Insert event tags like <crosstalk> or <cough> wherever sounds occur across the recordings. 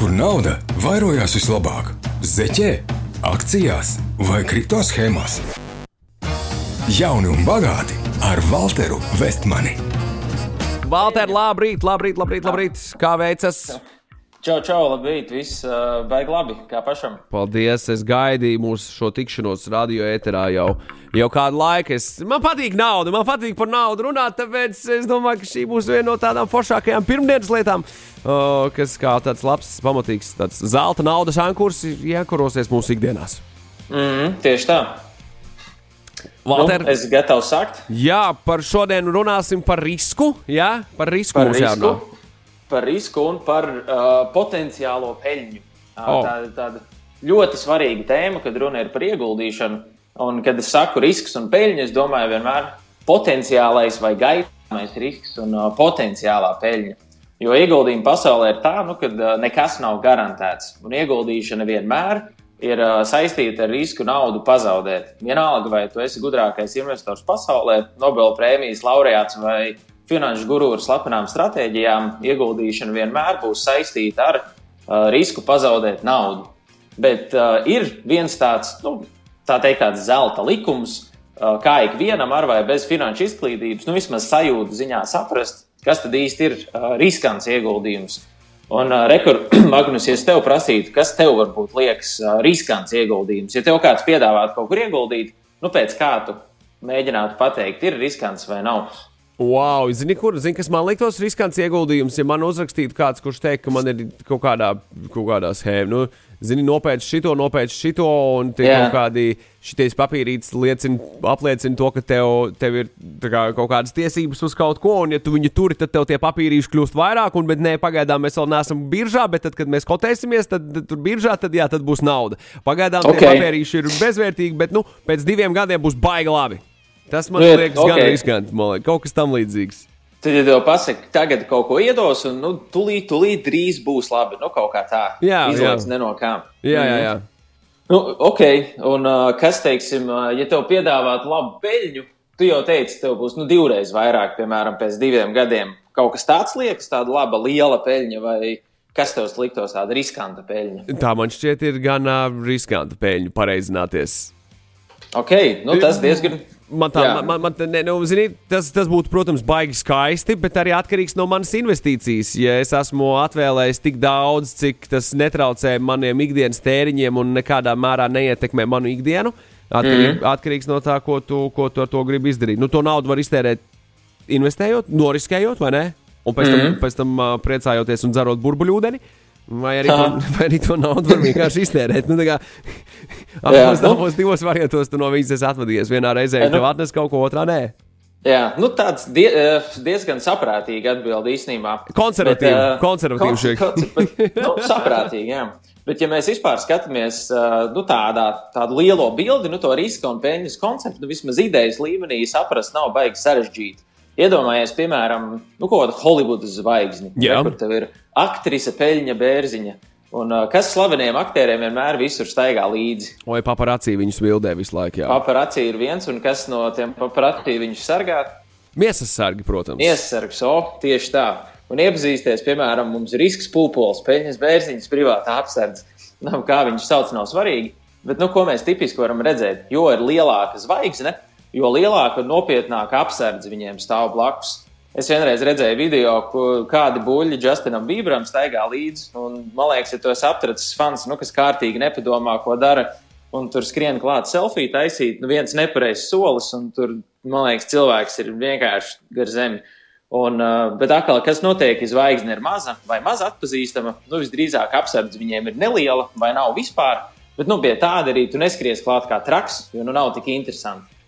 kur nauda vairojās vislabāk - zeķē, akcijās vai kripto schēmās. Jauni un bagāti ar Walteru Vestmani. Valter, labrīt, labrīt, labrīt, labrīt. Kā veicas? Čau, čau, labrīt, viss uh, beigas labi, kā pašam. Paldies, es gaidīju mūsu šo tikšanos radio ēterā jau, jau kādu laiku. Es, man patīk nauda, man patīk par naudu runāt, tāpēc es domāju, ka šī būs viena no tādām foršākajām pirmdienas lietām, uh, kas kā tāds labs, pamatīgs, tāds zelta naudas ankurs iekurosies mūsu ikdienās. Mm, tieši tā. Valter, Nu, es gatavs sākt jā, par šodienu runāsim par risku. Jā, par risku par mums risku, jārunā. Par risku un par uh, potenciālo peļņu. Uh, O. Tā ir tāda ļoti svarīga tēma, kad runa ir par ieguldīšanu. Un, kad es saku risks un peļņa, es domāju vienmēr potenciālais vai gaidāmais risks un uh, potenciālā peļņa. Jo ieguldījumi pasaulē ir tā, nu, ka uh, nekas nav garantēts. Un ieguldīšana vienmēr ir uh, saistīta ar risku naudu pazaudēt. Vienalga, vai tu esi gudrākais investors pasaulē, Nobela prēmijas laureāts vai finanšu guru ar slepenām stratēģijām, ieguldīšana vienmēr būs saistīta ar uh, risku pazaudēt naudu. Bet uh, ir viens tāds, nu, tā teikt, tāds zelta likums, uh, kā ikvienam ar vai bez finanšu izglītības, nu, vismaz sajūta ziņā saprast, kas tad īsti ir uh, riskants ieguldījums. Un, uh, rekur, <clears throat> Magnus, ja es tev prasītu, kas tev varbūt liekas uh, riskants ieguldījums, ja tev kāds piedāvātu kaut kur ieguldīt, nu, pēc kā tu mēģinātu pateikt, ir riskants vai nav. Wow, zini, kur, zini, kas man liktos riskants ieguldījums, ja man uzrakstītu kāds, kurš teikt, ka man ir kaut kādā, kaut kādā schēmā. Nu, zini, nopēc šito, nopēc šito, un tie Jā. kaut kādi šitais papīrītis liecina, apliecina to, ka tev, tev ir kā, kaut kādas tiesības uz kaut ko, un ja tu viņu turi, tad tev tie papīrīši kļūst vairāk, un bet nē, pagaidām mēs vēl neesam biržā, bet tad, kad mēs kotēsimies, tad, tad tur biržā, tad jā, tad būs nauda. Pagaidām okay. Ok. tie papīrīši ir bezvērtīgi, bet, nu, pēc diviem gadiem būs baigi labi. Tas man Nu, liekas, gan ok. riskanti, man liekas, kaut kas tam līdzīgs. Tad, ja tev pasaka, tagad kaut ko iedos, un nu, tūlīt, tūlīt drīz būs labi, nu, kaut kā tā. Jā, Izlaiž jā. ne no kā. Jā, jā, jā. Nu, ok, un uh, kas, teiksim, uh, ja tev piedāvātu labu peļņu, tu jau teici, tev būs nu, divreiz vairāk, piemēram, pēc diviem gadiem. Kaut kas tāds liekas, tāda laba, liela peļņa, vai kas tev liktos tāda riskanta peļņa? Tā man šķiet, ir gan uh, riskanta pēļņu pareizināties. Ok, nu, tas diezgan. Man tā, man, man, man, ne, nu, zini, tas, tas būtu, protams, baigi skaisti, bet arī atkarīgs no manas investīcijas. Ja es esmu atvēlējis tik daudz, cik tas netraucē maniem ikdienas tēriņiem un nekādā mērā neietekmē manu ikdienu, atkarīgi, mm. atkarīgs no tā, ko tu, ko tu ar to gribi izdarīt. Nu, to naudu var iztērēt investējot, noriskējot, vai ne? Un pēc tam, mm. pēc tam uh, priecājoties un dzerot burbuļūdeni. Vai arī, to, <laughs> vai arī to naudu var vienkārši iztērēt. Nu, kā <laughs> abos, nu. abos divos variantos tu no viņas esi atvadījies. Vienā reizē nu. tev atnes kaut ko, otrā nē. Jā, nu, tāds die, diezgan saprātīgi atbild īstenībā. Konservatīvi, eh, konservatīvi konse- šeit. konse- bet, <laughs> nu, saprātīgi, jā. Bet, ja mēs vispār skatāmies nu, tādā, tādu lielo bildi, nu, to riska un peļņas konceptu, nu, vismaz idejas līmenī saprast nav baigi sarežģīti. Iedomājies, piemēram, nu, kaut kādu Holivudas zvaigzni, Jā. kur tev ir aktrise Peļņa Bērziņa. Un, uh, kas slaveniem aktieriem vienmēr visur staigā līdzi? Vai paparācī viņus bildē visu laiku? Jā. Paparāci ir viens, un kas no tiem paparāci viņus sargā? Miesas sargi, protams. Iesargs, o, tieši tā. Un iepazīsties, piemēram, mums ir risks pūpols, peļņas bērziņas, privāta apsardze. Nav, kā viņš sauc, nav svarīgi. Bet, nu, ko mēs tipiski varam redzēt? Jo ir lielāka zvaigzne, jo lielāka un nopietnāka apsardze viņiem stāv blakus. Es vienreiz redzēju video, kādi buļļi Justinam Bieberam staigā līdzi. Man liekas, ja tu esi aptracis fans, nu, kas kārtīgi nepadomā, ko dara, un tur skrien klāt selfiju taisīt, nu viens nepareizs solis, un tur, man liekas, cilvēks ir vienkārši gar zemi. Un, bet atkal, kas notiek, ja zvaigzne ir maza vai maz atpazīstama, nu visdrīzāk apsardz viņiem ir neliela vai nav vispār. Bet nu, pie tāda arī tu neskries klāt kā traks, jo nu nav tik interesanti.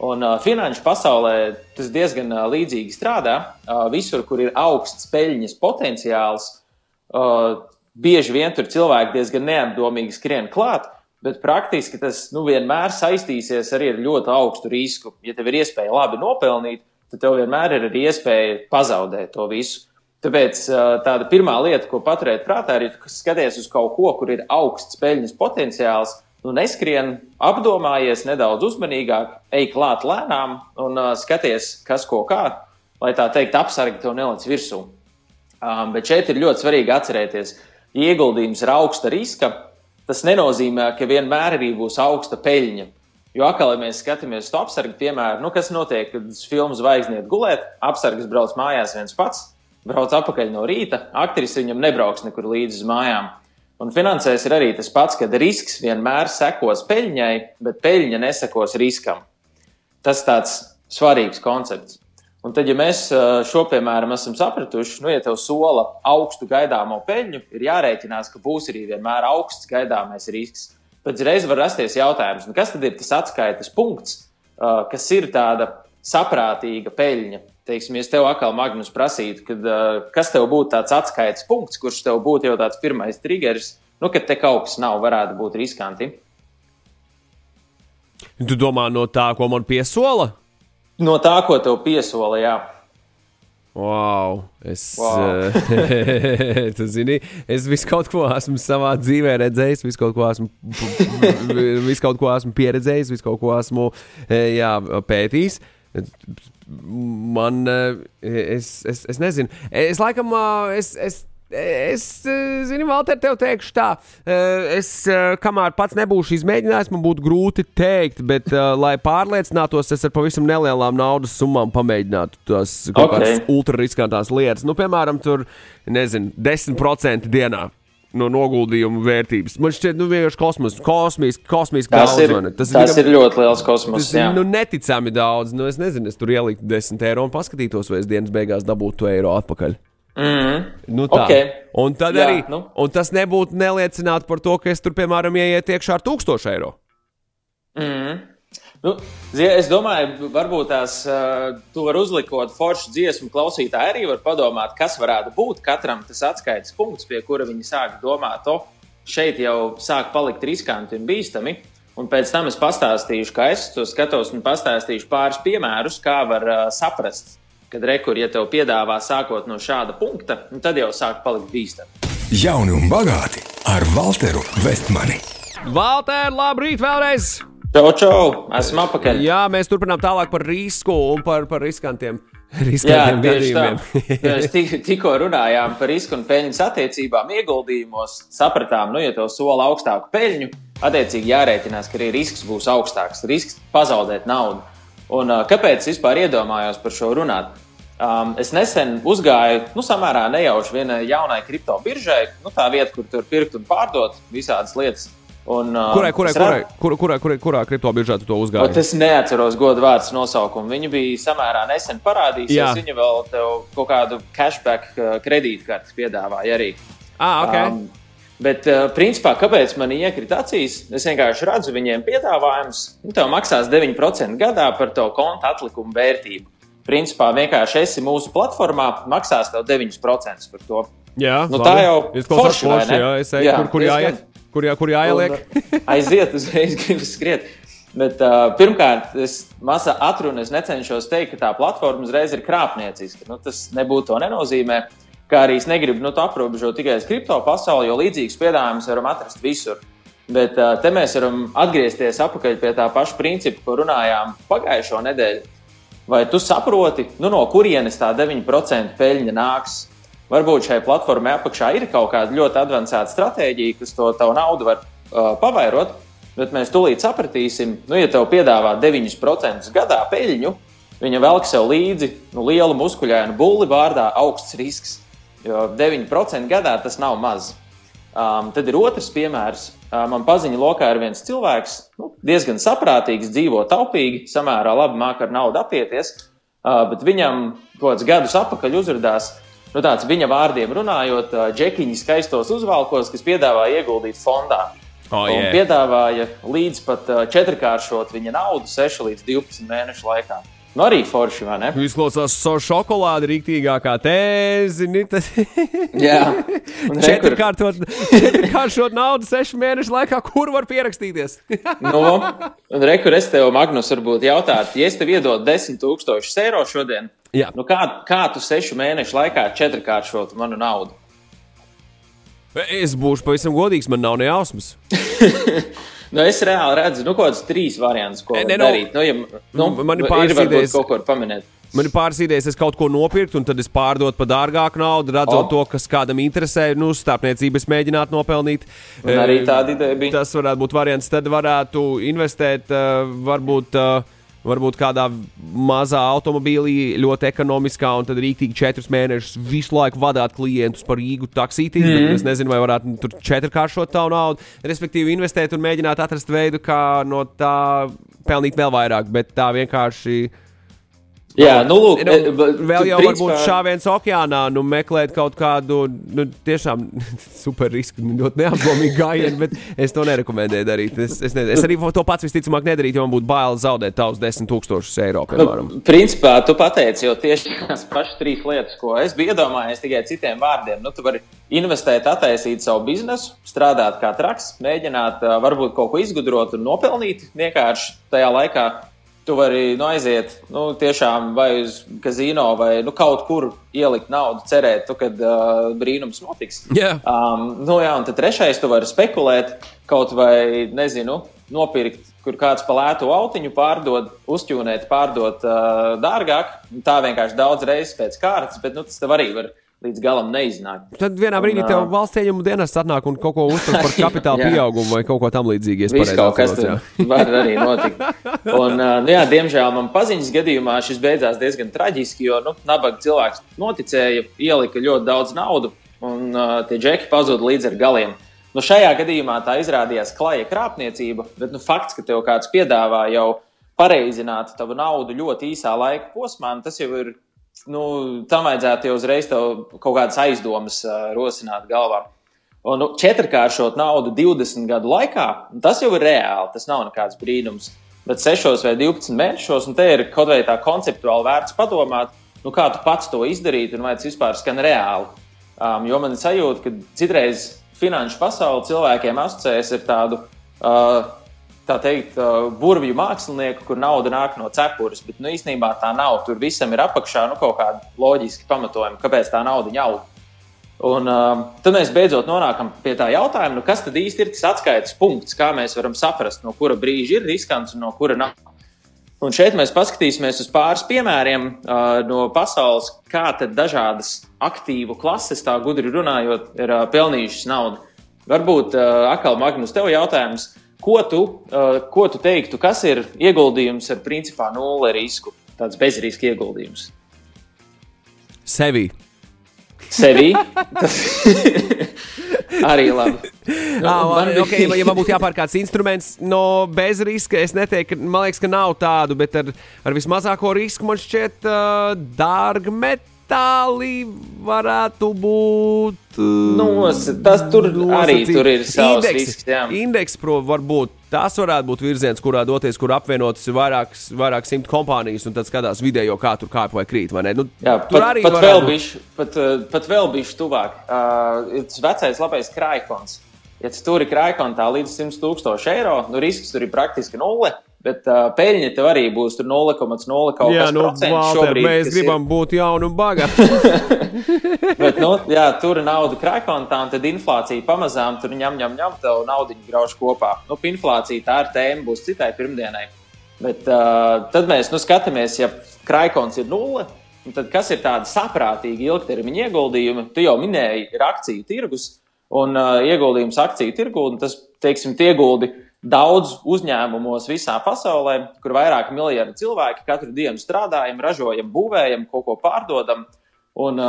Un uh, finanšu pasaulē tas diezgan uh, līdzīgi strādā. Uh, visur, kur ir augsts peļņas potenciāls, uh, bieži vien tur cilvēki diezgan neapdomīgi skrien klāt, bet praktiski tas nu, vienmēr saistīsies arī ar ļoti augstu risku. Ja tev ir iespēja labi nopelnīt, tad tev vienmēr ir arī iespēja pazaudēt to visu. Tāpēc uh, tāda pirmā lieta, ko paturēt prātā, ir, ka skaties uz kaut ko, kur ir augsts peļņas potenciāls. Nu, neskrien, apdomājies nedaudz uzmanīgāk, ej klāt lēnām un uh, skaties, kas ko kā, lai tā teikt, apsargi to nelec virsū. Um, bet šeit ir ļoti svarīgi atcerēties, ja ieguldījums ir augsta riska, tas nenozīmē, ka vienmēr arī būs augsta peļņa. Jo atkal, ja mēs skatāmies uz apsargu piemēru, nu, kas notiek, kad filmu zvaigzniet gulēt, apsargs brauc mājās viens pats, brauc atpakaļ no rīta, aktris viņam nebrauks nekur līdzi uz mājām. Un finansēs ir arī tas pats, ka risks vienmēr sekos peļņai, bet peļņa nesekos riskam. Tas tāds svarīgs koncepts. Un tad, ja mēs šo, piemēram, esam sapratuši, nu, ja tev sola augstu gaidāmo peļņu, ir jārēķinās, ka būs arī vienmēr augsts gaidāmais risks. Pēc reizes var rasties jautājums, nu, kas tad ir tas atskaites punkts, kas ir tāda saprātīga peļņa? Teiksim, ja tev atkal Magnus prasītu, kad, kas tev būtu tāds atskaites punkts, kurš tev būtu jau tāds pirmais triggers, nu, kad te kaut kas nav, varētu būt riskanti. Tu domā no tā, ko man piesola? No tā, ko tev piesola, jā. Wow, es, wow. Uh, <laughs> zini, es visu kaut ko esmu savā dzīvē redzējis, visu kaut ko esmu, <laughs> visu kaut ko esmu pieredzējis, visu kaut ko esmu jā, pētījis. Man, es, es, es nezinu, es laikam, es, es Es, eh, zinu, Valter, tev teikšu tā, eh, es eh, kamēr pats nebūšu izmēģinājis, man būtu grūti pateikt, bet, lai pārliecinātos, es ar pavisam nelielām naudas summām pamēģinātu tās kaut okay. kādas ultrariskantās lietas. Nu, piemēram, tur, nezinu, 10% dienā no noguldījuma vērtības. Man šķiet, nu, vienkārši kosmos, kosmīs, kosmīs tas, daudz, ir, tas, tas ir, ir ļoti liels kosmos. Tas jā. ir nu, neticami daudz. Nu, es nezinu, es tur ieliku 10 eiro un paskatītos, vai es dienas beigās dabūtu eiro atpakaļ. Mm -hmm. nu, tā. okay. Un tad Jā, arī nu. un tas nebūtu neliecināts par to, ka es tur, piemēram, ieiet iekšā ar 1000 eiro. Mm -hmm. Nu, es domāju, varbūt tās uh, tu vari uzlikot foršu dziesmu, klausītāji arī var padomāt, kas varētu būt katram tas atskaites punkts, pie kura viņi sāk domāt, o, šeit jau sāk palikt riskanti un bīstami. Un pēc tam es pastāstīšu, kā es to skatos, un pastāstīšu pāris piemērus, kā var uh, saprast, kad rekur, ja tev piedāvā sākot no šāda punkta, tad jau sāk palikt bīstami. Jauni un bagāti ar Walteru Vestmani. Valter, labrīt vēlreiz! Čau, čau! Esmu apakaļ. Jā, mēs turpinām tālāk par risku un par, par riskantiem. Riskantiem gadījumiem. Mēs <laughs> tik, tikko runājām par risku un peļņas attiecībām, ieguldījumos. Sapratām, nu, ja tev sola augstāku peļņu, attiecīgi jārēķinās, ka arī risks būs augstāks. Risks pazaudēt naudu. Un, kāpēc es vispār iedomājos par šo runāt? Um, es nesen uzgāju, nu, samērā nejauši vienai jaunai kripto biržai, nu, tā vieta, kur tur pirkt un pārdot visādas lietas. Un, uh, kurai, kurai, kurai, kurai, kurai, kurai, kurā kripto biržā tu to uzgāji? Es neatceros godu vārdu nosaukumu. Viņa bija samērā nesen parādījusies. Viņa vēl kaut kādu cashback kredītkarti piedāvāja arī. Ah, okay. um, Bet, uh, principā, kāpēc man iekrita acīs? Es vienkārši redzu viņiem piedāvājumus. Nu, tev maksās 9% gadā par to konta atlikumu vērtību. Principā, vienkārši esi mūsu platformā, maksās tev 9% par to. Jā, nu, tā jau ir forši, forši, jā, es eju, jā, kur, kur jāiet, kur, jā, kur jāieliek. Un, uh, aiziet, uzreiz gribas skriet. Bet, uh, pirmkārt, es mazā atrunā necenšos teikt, ka tā platforma uzreiz ir krāpnieciska. Nu, tas nebūtu to nenozīmē. Kā arī es negribu nu, aprobežot tikai uz kripto pasauli, jo līdzīgus piedāvājumus varam atrast visur. Bet uh, te mēs varam atgriezties atpakaļ pie tā paša principa, ko runājām pagājušo nedēļu. Vai tu saproti, nu, no kurienes tā 9% peļņa nāks? Varbūt šai platformai apakšā ir kaut kāda ļoti avansēta stratēģija, kas to tavu naudu var uh, pavairot, bet mēs tūlīt sapratīsim, nu, ja tev piedāvā 9% gadā peļņu, viņa velk sev līdzi nu, lielu muskuļainu bulli vārdā augsts risks. Jo 9% gadā tas nav maz. Um, tad ir otrs piemērs. Uh, man paziņa lokā ir viens cilvēks, nu, diezgan saprātīgs, dzīvo taupīgi, samērā labi māca ar naudu apieties, uh, bet viņam kaut kādus gadus atpakaļ uzrādījās. Nu, tāds viņa vārdiem runājot, džekiņi skaistos uzvalkos, kas piedāvā ieguldīt fondā. Oh, yeah. un piedāvāja līdz pat četrkāršot viņa naudu 6 līdz 12 mēnešu laikā. Nu, arī forši, vai ne? Izklausās so šokolāde rīktīgākā tēzi. Tas... <laughs> Jā, četrkāršot četrkāršot naudu sešu mēnešu laikā, kur var pierakstīties. <laughs> nu, un rekur es tev, Magnus, varbūt jautātu, ja es tev iedodu 10 tūkstošus eiro šodien, Jā. nu kā, kā tu sešu mēnešu laikā četrkāršotu manu naudu? Es būšu pavisam godīgs, man nav ne jausmas. <laughs> Nu, es reāli redzu, nu, kaut kādas trīs variantus, ko ne, ne, nu, darīt. Nu, ja, nu, man ir pāris idejas, ko pamanīt. Man ir pāris idejas, es kaut ko nopirkt, un tad es pārdotu par dārgāku naudu, redzot O. to, kas kādam interesē. Nu, starpniecības mēģināt nopelnīt. Un arī tāda ideja bija. Tas varētu būt variants. Tad varētu investēt, uh, varbūt. Varbūt kādā mazā automobīlī, ļoti ekonomiskā, un tad rīktīgi četrus mēnešus visu laiku vadīt klientus par īgu taksītī. Mm. Mhm. Es nezinu, vai varētu tur četrkāršot tavu naudu, respektīvi investēt un mēģināt atrast veidu, kā no tā pelnīt vēl vairāk. Bet tā vienkārši. Jā, nu, lūk, Nu, e, vēl jau principā- varbūt šāviens okeānā, nu, meklēt kaut kādu nu, tiešām <laughs> super risku, nu, ļoti neapdomīgu gājienu, bet es to nerekomendēju darīt. Es, es, nezinu. es arī to pats visticamāk nedarītu, jo man būtu bail zaudēt tavus 10,000 eiro, piemēram. Nu, principā, tu pateici jau tieši tās pašas trīs lietas, ko es biju iedomājies tikai citiem vārdiem. Nu, tu vari investēt, attaisīt savu biznesu, strādāt kā traks, mēģināt varbūt kaut ko izgudrot un nopelnīt vienkārši tajā laikā. Tu vari nu, aiziet nu, tiešām vai uz kazino vai nu, kaut kur ielikt naudu, cerēt, tu, kad uh, brīnums notiks. Jā. Um, nu, jā, un trešais, tu vari spekulēt, kaut vai, nezinu, nopirkt, kur kāds pa lētu autiņu pārdod, uzķūnēt, pārdot uh, dārgāk. Tā vienkārši daudz reizes pēc kārtas, bet nu, tas tev arī var līdz galam neiznākt. Tad vienā brīdī Un, tev valsts ieņēmuma dienas atnāk un kaut ko uztver par <laughs> kapitāla pieaugumu vai kaut ko tamlīdzīgu. pareizi kaut kas tur var arī <laughs> notikt. Un, nu, jā, diemžēl man paziņas gadījumā šis beidzās diezgan traģiski, jo nu, nabaga cilvēks noticēja, ielika ļoti daudz naudu, un uh, tie džeki pazuda līdz ar galiem. Nu, šajā gadījumā tā izrādījās klaja krāpniecība, bet nu, fakts, ka tev kāds piedāvā jau pareizināt tavu naudu ļoti īsā laika posmā, nu, tas jau ir. Nu, tam vajadzētu jau uzreiz kaut kādas aizdomas uh, rosināt galvā. Un nu, četrkāršot naudu 20 gadu laikā, nu, tas jau ir reāli. Tas nav nekāds brīnums. Bet 6 vai 12 mēnešos, un te ir kaut vai tā konceptuāli vērts padomāt, nu, kā tu pats to izdarītu un vai tas vispār skan reāli. Um, jo man ir sajūta, ka citreiz finanšu pasauli cilvēkiem asociējas ar tādu. Uh, Tā teikt, burvju mākslinieku, kur nauda nāk no cepures, bet nu, īstenībā tā nav. Tur visam ir apakšā nu, kaut kāda loģiska pamatojuma, kāpēc tā nauda aug. Un uh, tad mēs beidzot nonākam pie tā jautājuma, nu, kas tad īsti ir tas atskaites punkts, kā mēs varam saprast, no kura brīža ir riskants un no kura nav. Un šeit mēs paskatīsimies uz pāris piemēriem uh, no pasaules, kā dažādas aktīvu klases, tā gudri runājot, ir uh, pelnījušas naudu. Varbūt uh, atkal Magnus, tev jautājums, ko tu, uh, ko tu teiktu, kas ir ieguldījums ar principā nulle risku, tāds bezriska ieguldījums? Sevi. Sevī. Tas <laughs> arī labi. Nu, <laughs> Ah, man bija- okay, ja man būtu jāpērk kāds instruments no bez riska, es neteiktu, man liekas, ka nav tādu, bet ar, ar vismazāko risku man šķiet uh, dārga metāli varētu būt. Uh, Nos, tas tur arī tur ir savs risks, jā. Indeks, pro, varbūt tas varētu būt virziens, kurā doties, kur apvienotas ir vairākas, vairāk simt kompānijas, un tad skatās video, kā tur kāp vai krīt. vai? Nu, Jā, tur pat, arī pat, vēl bišķi, pat, uh, pat vēl bija tuvāk. Uh, ir tas vecais labais krājkons. Ja tu tur ir krājkontā līdz 100 tūkstoši eiro, nu risks tur ir praktiski nulle. Bet uh, peļņa tev arī būs tur 0,0 kaut Jā, kas nu, procents šobrīd, mēs gribam būt jauni un bagāti. Ir, <laughs> bet, nu, jā, tur ir nauda krājkontā, un tad inflācija pamazām tur ņem, ņem, ņem, tev naudu grauž kopā. Nu, inflācija tā ir tēma, būs citai pirmdienai. Bet uh, tad mēs nu, skatāmies, ja krājkons ir nulle. Tad kas ir tādi saprātīgi ilgtermiņa ieguldījumi? Tu jau minēji, ir akciju tirgus un uh, ieguldījums akciju tirgu. un Tas, teiksim, ieguldi daudz uzņēmumos visā pasaulē, kur vairāk miljardi cilvēki katru dienu strādājam, ražojam, būvējam, kaut ko pārdodam. Un,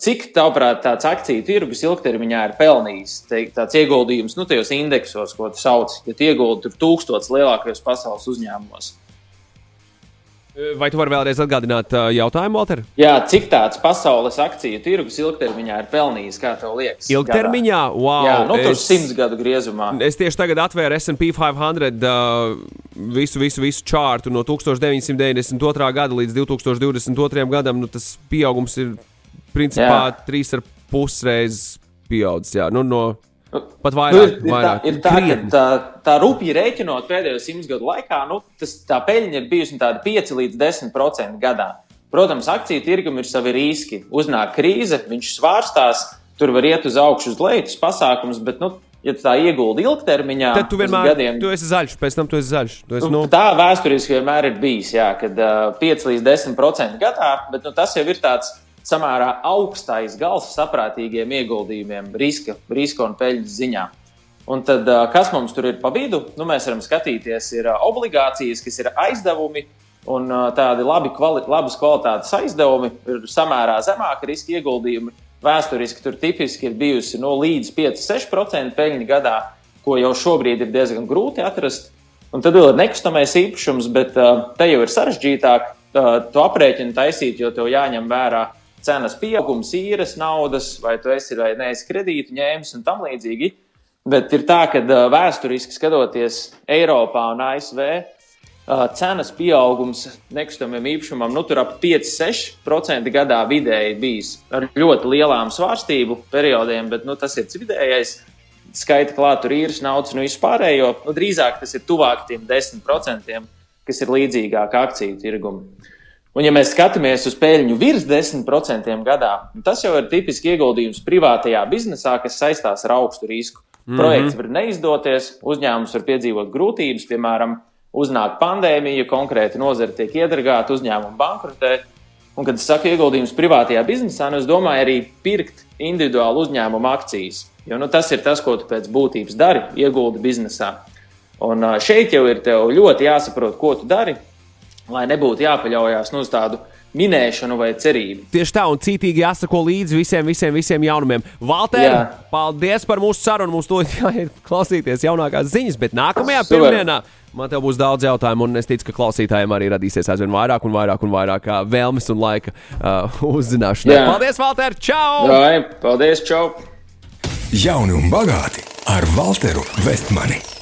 cik tavuprāt tāds akciju tirgus ilgtermiņā ir pelnījis? Teikt, tāds ieguldījums, nu, tajos indeksos, ko tu sauc, ja tu ieguldi tur tūkstotis lielākajos pasaules uzņēmumos. Vai tu vari vēlreiz atgādināt uh, jautājumu, Walter? Jā, cik tāds pasaules akciju tirgus ilgtermiņā ir pelnījis, kā tev liekas? Ilgtermiņā, Gadā? wow! Jā, nu, tur simts gadu griezumā. Es tieši tagad atvēru SP 500 uh, visu, visu, visu čārtu no 1992. gada līdz 2022. gadam. Nu, tas pieaugums ir principā trīs ar pusreizes pieaudzis. Jā, nu, no, pat Nu, vairāk, ir, ir, tā, vairāk. ir tā, ka Krietni. tā, tā rupji rēķinot pēdējo simts gadu laikā, nu, tas, tā peļņa ir bijusi nu, tāda 5 līdz 10% gadā. Protams, akciju tirgum ir savi riski. Uznāk krīze, viņš svārstās, tur var iet uz augšu, uz leju, tas pasākums, bet nu, ja tā ieguldi ilgtermiņā, tad tu vienmēr gadiem, tu esi zaļš, pēc tam tu esi zaļš. Tu esi, nu, tā vēsturiski vienmēr ir bijis, jā, kad uh, 5 līdz 10% gadā, bet nu, tas jau ir tāds samērā augstais gals saprātīgiem ieguldījumiem, riska, riska un peļņas ziņā. Un tad, uh, kas mums tur ir pa vidu? Nu, mēs varam skatīties, ir uh, obligācijas, kas ir aizdevumi, un uh, tādi labi kvali labas kvalitātes aizdevumi ir samērā zemāka riska ieguldījumi Vēsturiski tur tipiski ir bijusi no nu, līdz 5-6% peļņa gadā, ko jau šobrīd ir diezgan grūti atrast. Un tad vēl ir nekustamais īpašums, bet uh, te jau ir sarežģītāk uh, to aprēķinu taisīt, jo tev jāņem vērā cenas pieaugums, īres naudas, vai tu esi vai neesi kredītu ņēmis un tam līdzīgi. Bet ir tā, ka vēsturiski skatoties Eiropā un ASV, cenas pieaugums nekustamiem īpašumam nu, ap 5-6% gadā vidēji bijis ar ļoti lielām svārstību periodiem, bet nu, tas ir vidējais. Skaita klāt tur īres naudas un vispārējo. Nu, drīzāk tas ir tuvāk tiem 10%, kas ir līdzīgāk akciju tirgumam. Un, ja mēs skatāmies uz peļņu virs 10% gadā, tas jau ir tipiski ieguldījums privātajā biznesā, kas saistās ar augstu risku. Mm -hmm. Projekts var neizdoties, uzņēmums var piedzīvot grūtības, piemēram, uznāk pandēmija, konkrēti nozara tiek iedragāta, uzņēmuma bankrotē. Un, kad es saku ieguldījums privātajā biznesā, nu, es domāju arī pirkt individuālu uzņēmumu akcijas. Jo nu, tas ir tas, ko tu pēc būtības dari, ieguldi biznesā. Un šeit jau ir ļoti jāsaprot, ko tu dari, lai nebūtu jāpaļaujas nu, uz tādu minēšanu vai cerību. Tieši tā, un cītīgi jāsako līdzi visiem, visiem, visiem jaunumiem. Valter, Jā. paldies par mūsu sarunu. Mums to <laughs> jāiet klausīties jaunākās ziņas, bet nākamajā pirmdienā. Man te būs daudz jautājumu, un es ticu, ka klausītājiem arī radīsies aizvien vairāk un vairāk un vairāk vēlmes un laika uh, <laughs> uzzināšanai. Paldies, Valter! Čau! Jā, paldies, čau! Jauni un bagāti ar Walteru Vestmani!